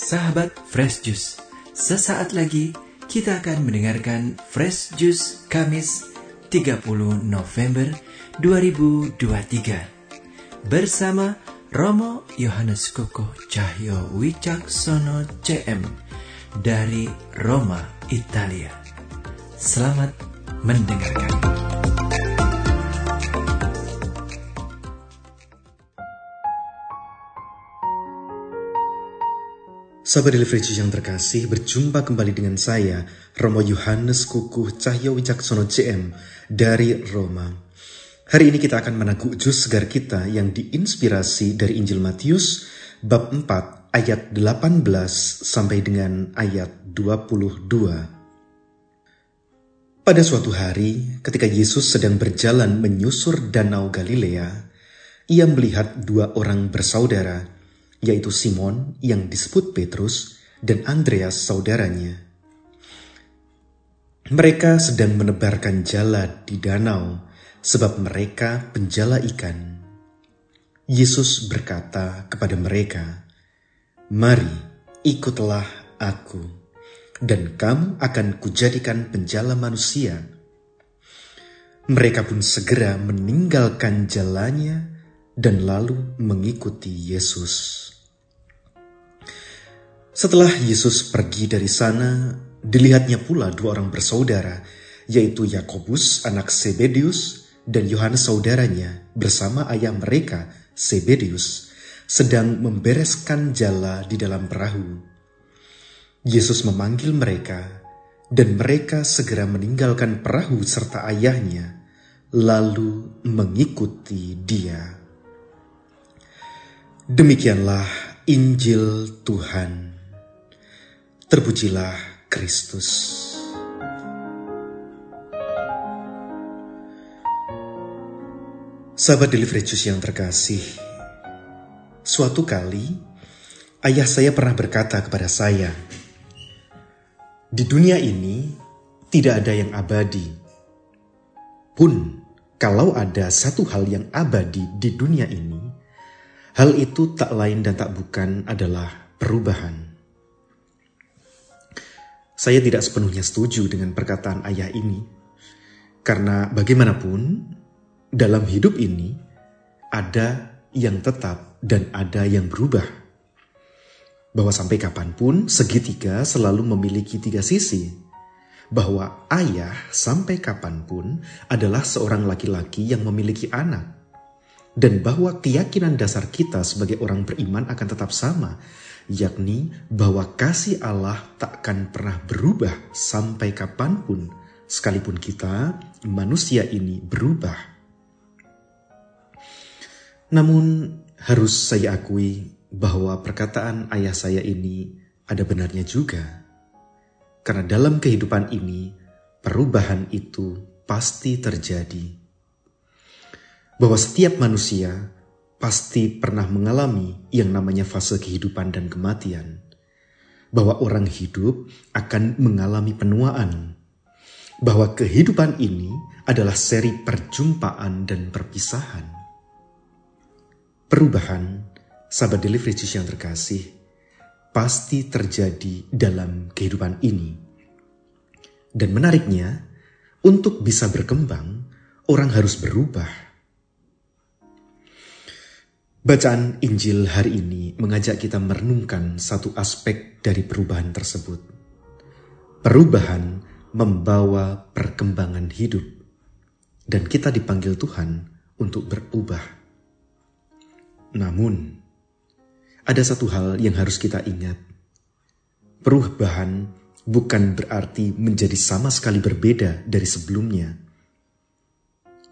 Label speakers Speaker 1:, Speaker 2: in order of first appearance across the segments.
Speaker 1: Sahabat Fresh Juice, sesaat lagi kita akan mendengarkan Fresh Juice Kamis 30 November 2023 bersama Romo Yohanes Koko Cahyo Wicaksono CM dari Roma, Italia. Selamat mendengarkan.
Speaker 2: Sahabat Daily yang terkasih, berjumpa kembali dengan saya, Romo Yohanes Kukuh Cahyo Wicaksono CM dari Roma. Hari ini kita akan menaguk jus segar kita yang diinspirasi dari Injil Matius bab 4 ayat 18 sampai dengan ayat 22. Pada suatu hari, ketika Yesus sedang berjalan menyusur danau Galilea, ia melihat dua orang bersaudara, yaitu Simon yang disebut Petrus dan Andreas saudaranya. Mereka sedang menebarkan jala di danau sebab mereka penjala ikan. Yesus berkata kepada mereka, "Mari, ikutlah aku, dan kamu akan kujadikan penjala manusia." Mereka pun segera meninggalkan jalannya dan lalu mengikuti Yesus. Setelah Yesus pergi dari sana, dilihatnya pula dua orang bersaudara, yaitu Yakobus anak Sebedius dan Yohanes saudaranya bersama ayah mereka Sebedius sedang membereskan jala di dalam perahu. Yesus memanggil mereka dan mereka segera meninggalkan perahu serta ayahnya lalu mengikuti dia. Demikianlah Injil Tuhan. Terpujilah Kristus. Sahabat Delivery yang terkasih, suatu kali ayah saya pernah berkata kepada saya, di dunia ini tidak ada yang abadi. Pun kalau ada satu hal yang abadi di dunia ini, hal itu tak lain dan tak bukan adalah perubahan. Saya tidak sepenuhnya setuju dengan perkataan ayah ini, karena bagaimanapun dalam hidup ini ada yang tetap dan ada yang berubah. Bahwa sampai kapan pun segitiga selalu memiliki tiga sisi. Bahwa ayah sampai kapan pun adalah seorang laki-laki yang memiliki anak. Dan bahwa keyakinan dasar kita sebagai orang beriman akan tetap sama, yakni bahwa kasih Allah takkan pernah berubah sampai kapan pun, sekalipun kita, manusia ini, berubah. Namun, harus saya akui bahwa perkataan ayah saya ini ada benarnya juga, karena dalam kehidupan ini, perubahan itu pasti terjadi. Bahwa setiap manusia pasti pernah mengalami yang namanya fase kehidupan dan kematian. Bahwa orang hidup akan mengalami penuaan. Bahwa kehidupan ini adalah seri perjumpaan dan perpisahan. Perubahan, sahabat delivery yang terkasih, pasti terjadi dalam kehidupan ini. Dan menariknya, untuk bisa berkembang, orang harus berubah Bacaan Injil hari ini mengajak kita merenungkan satu aspek dari perubahan tersebut. Perubahan membawa perkembangan hidup, dan kita dipanggil Tuhan untuk berubah. Namun, ada satu hal yang harus kita ingat: perubahan bukan berarti menjadi sama sekali berbeda dari sebelumnya.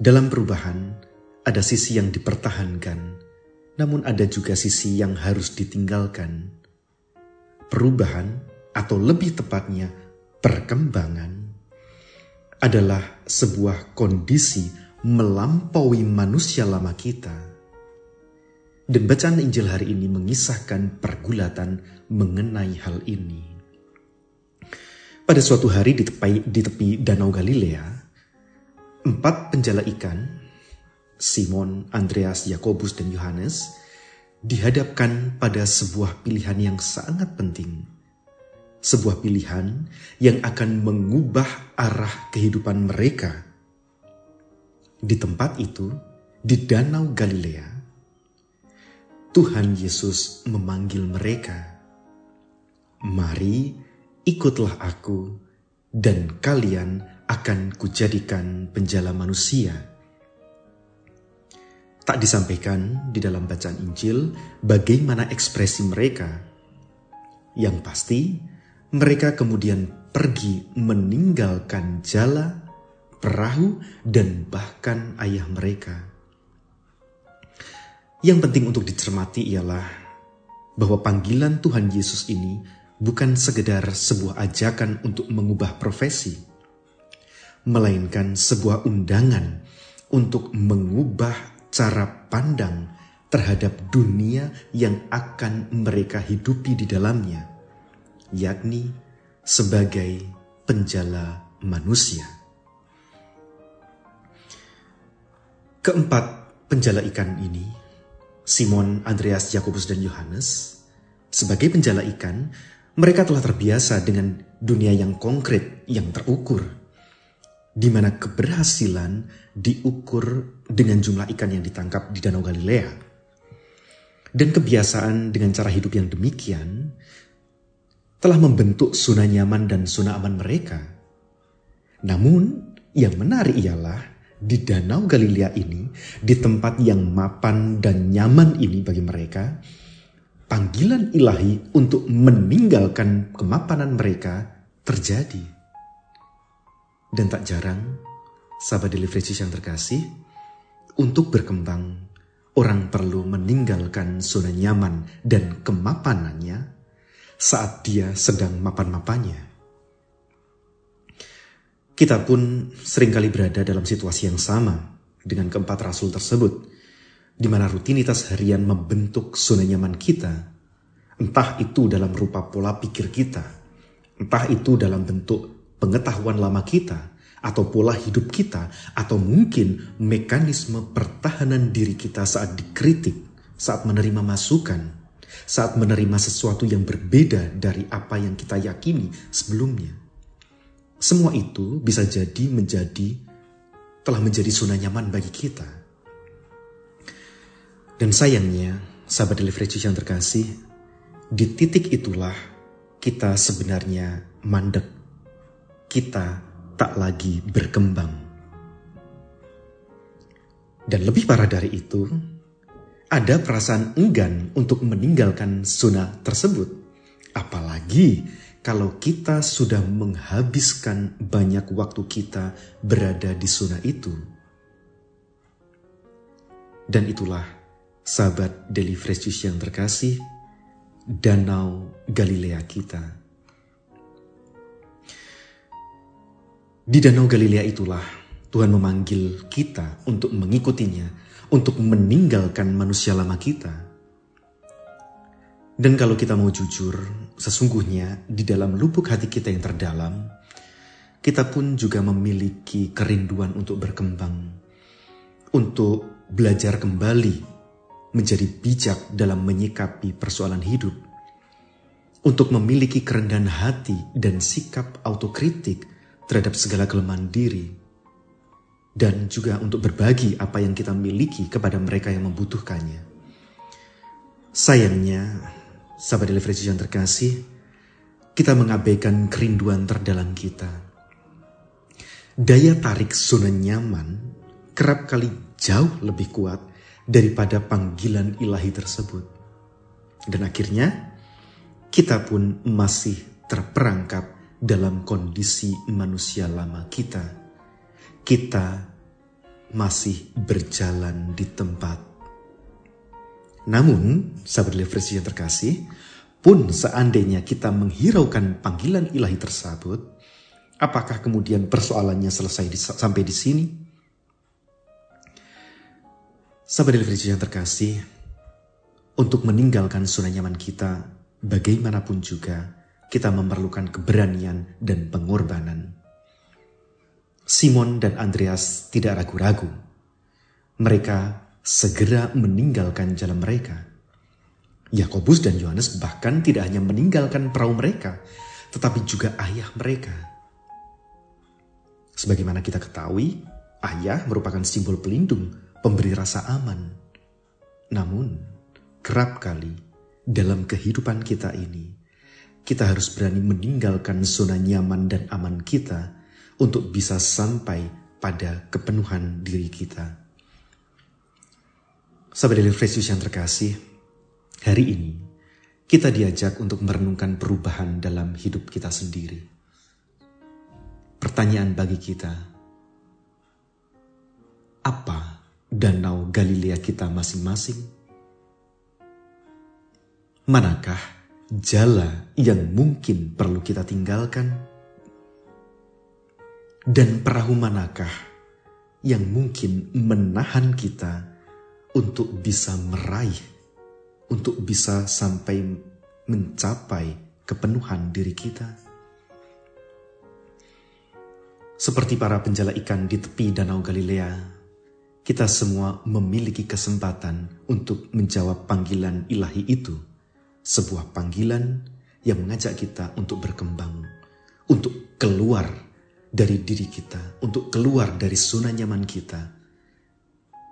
Speaker 2: Dalam perubahan, ada sisi yang dipertahankan namun ada juga sisi yang harus ditinggalkan. Perubahan, atau lebih tepatnya perkembangan, adalah sebuah kondisi melampaui manusia lama kita. Dan bacaan Injil hari ini mengisahkan pergulatan mengenai hal ini. Pada suatu hari di tepi, di tepi Danau Galilea, empat penjala ikan Simon, Andreas, Yakobus, dan Yohanes dihadapkan pada sebuah pilihan yang sangat penting. Sebuah pilihan yang akan mengubah arah kehidupan mereka. Di tempat itu, di Danau Galilea, Tuhan Yesus memanggil mereka, "Mari, ikutlah Aku, dan kalian akan Kujadikan penjala manusia." Tak disampaikan di dalam bacaan Injil bagaimana ekspresi mereka. Yang pasti, mereka kemudian pergi meninggalkan jala, perahu, dan bahkan ayah mereka. Yang penting untuk dicermati ialah bahwa panggilan Tuhan Yesus ini bukan sekedar sebuah ajakan untuk mengubah profesi, melainkan sebuah undangan untuk mengubah cara pandang terhadap dunia yang akan mereka hidupi di dalamnya, yakni sebagai penjala manusia. Keempat penjala ikan ini, Simon, Andreas, Yakobus, dan Yohanes, sebagai penjala ikan, mereka telah terbiasa dengan dunia yang konkret, yang terukur, di mana keberhasilan diukur dengan jumlah ikan yang ditangkap di Danau Galilea. Dan kebiasaan dengan cara hidup yang demikian telah membentuk zona nyaman dan zona aman mereka. Namun, yang menarik ialah di Danau Galilea ini, di tempat yang mapan dan nyaman ini bagi mereka, panggilan ilahi untuk meninggalkan kemapanan mereka terjadi. Dan tak jarang, sahabat delivery yang terkasih, untuk berkembang, orang perlu meninggalkan zona nyaman dan kemapanannya saat dia sedang mapan-mapannya. Kita pun sering kali berada dalam situasi yang sama dengan keempat rasul tersebut, di mana rutinitas harian membentuk zona nyaman kita, entah itu dalam rupa pola pikir kita, entah itu dalam bentuk pengetahuan lama kita, atau pola hidup kita, atau mungkin mekanisme pertahanan diri kita saat dikritik, saat menerima masukan, saat menerima sesuatu yang berbeda dari apa yang kita yakini sebelumnya. Semua itu bisa jadi menjadi telah menjadi zona nyaman bagi kita. Dan sayangnya, sahabat delivery yang terkasih, di titik itulah kita sebenarnya mandek kita tak lagi berkembang. Dan lebih parah dari itu, ada perasaan enggan untuk meninggalkan zona tersebut. Apalagi kalau kita sudah menghabiskan banyak waktu kita berada di zona itu. Dan itulah sahabat Juice yang terkasih, danau Galilea kita Di Danau Galilea itulah Tuhan memanggil kita untuk mengikutinya, untuk meninggalkan manusia lama kita. Dan kalau kita mau jujur, sesungguhnya di dalam lubuk hati kita yang terdalam, kita pun juga memiliki kerinduan untuk berkembang, untuk belajar kembali menjadi bijak dalam menyikapi persoalan hidup, untuk memiliki kerendahan hati dan sikap autokritik terhadap segala kelemahan diri, dan juga untuk berbagi apa yang kita miliki kepada mereka yang membutuhkannya. Sayangnya, sahabat delivery yang terkasih, kita mengabaikan kerinduan terdalam kita. Daya tarik zona nyaman kerap kali jauh lebih kuat daripada panggilan ilahi tersebut. Dan akhirnya, kita pun masih terperangkap dalam kondisi manusia lama kita, kita masih berjalan di tempat. Namun, sahabat versi yang terkasih, pun seandainya kita menghiraukan panggilan ilahi tersebut, apakah kemudian persoalannya selesai di, sampai di sini? Sahabat versi yang terkasih, untuk meninggalkan zona nyaman kita, bagaimanapun juga, kita memerlukan keberanian dan pengorbanan. Simon dan Andreas tidak ragu-ragu. Mereka segera meninggalkan jalan mereka. Yakobus dan Yohanes bahkan tidak hanya meninggalkan perahu mereka, tetapi juga ayah mereka. Sebagaimana kita ketahui, ayah merupakan simbol pelindung, pemberi rasa aman. Namun, kerap kali dalam kehidupan kita ini, kita harus berani meninggalkan zona nyaman dan aman kita untuk bisa sampai pada kepenuhan diri kita. Sahabat Daily Fresh yang terkasih, Hari ini, kita diajak untuk merenungkan perubahan dalam hidup kita sendiri. Pertanyaan bagi kita, apa danau Galilea kita masing-masing? Manakah jala yang mungkin perlu kita tinggalkan? Dan perahu manakah yang mungkin menahan kita untuk bisa meraih untuk bisa sampai mencapai kepenuhan diri kita. Seperti para penjala ikan di tepi Danau Galilea, kita semua memiliki kesempatan untuk menjawab panggilan ilahi itu, sebuah panggilan yang mengajak kita untuk berkembang, untuk keluar dari diri kita, untuk keluar dari zona nyaman kita,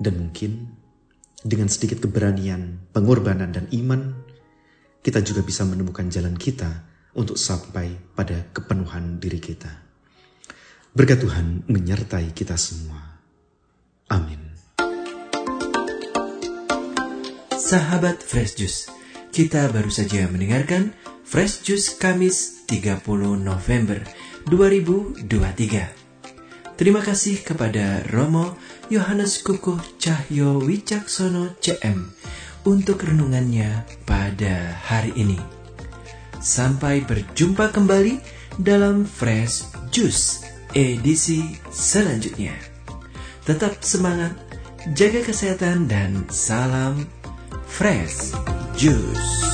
Speaker 2: dan mungkin dengan sedikit keberanian, pengorbanan, dan iman, kita juga bisa menemukan jalan kita untuk sampai pada kepenuhan diri kita. Berkat Tuhan menyertai kita semua. Amin.
Speaker 1: Sahabat Fresh Juice, kita baru saja mendengarkan Fresh Juice Kamis 30 November 2023. Terima kasih kepada Romo Yohanes Kukuh Cahyo Wicaksono CM untuk renungannya pada hari ini. Sampai berjumpa kembali dalam Fresh Juice edisi selanjutnya. Tetap semangat, jaga kesehatan dan salam Fresh Juice.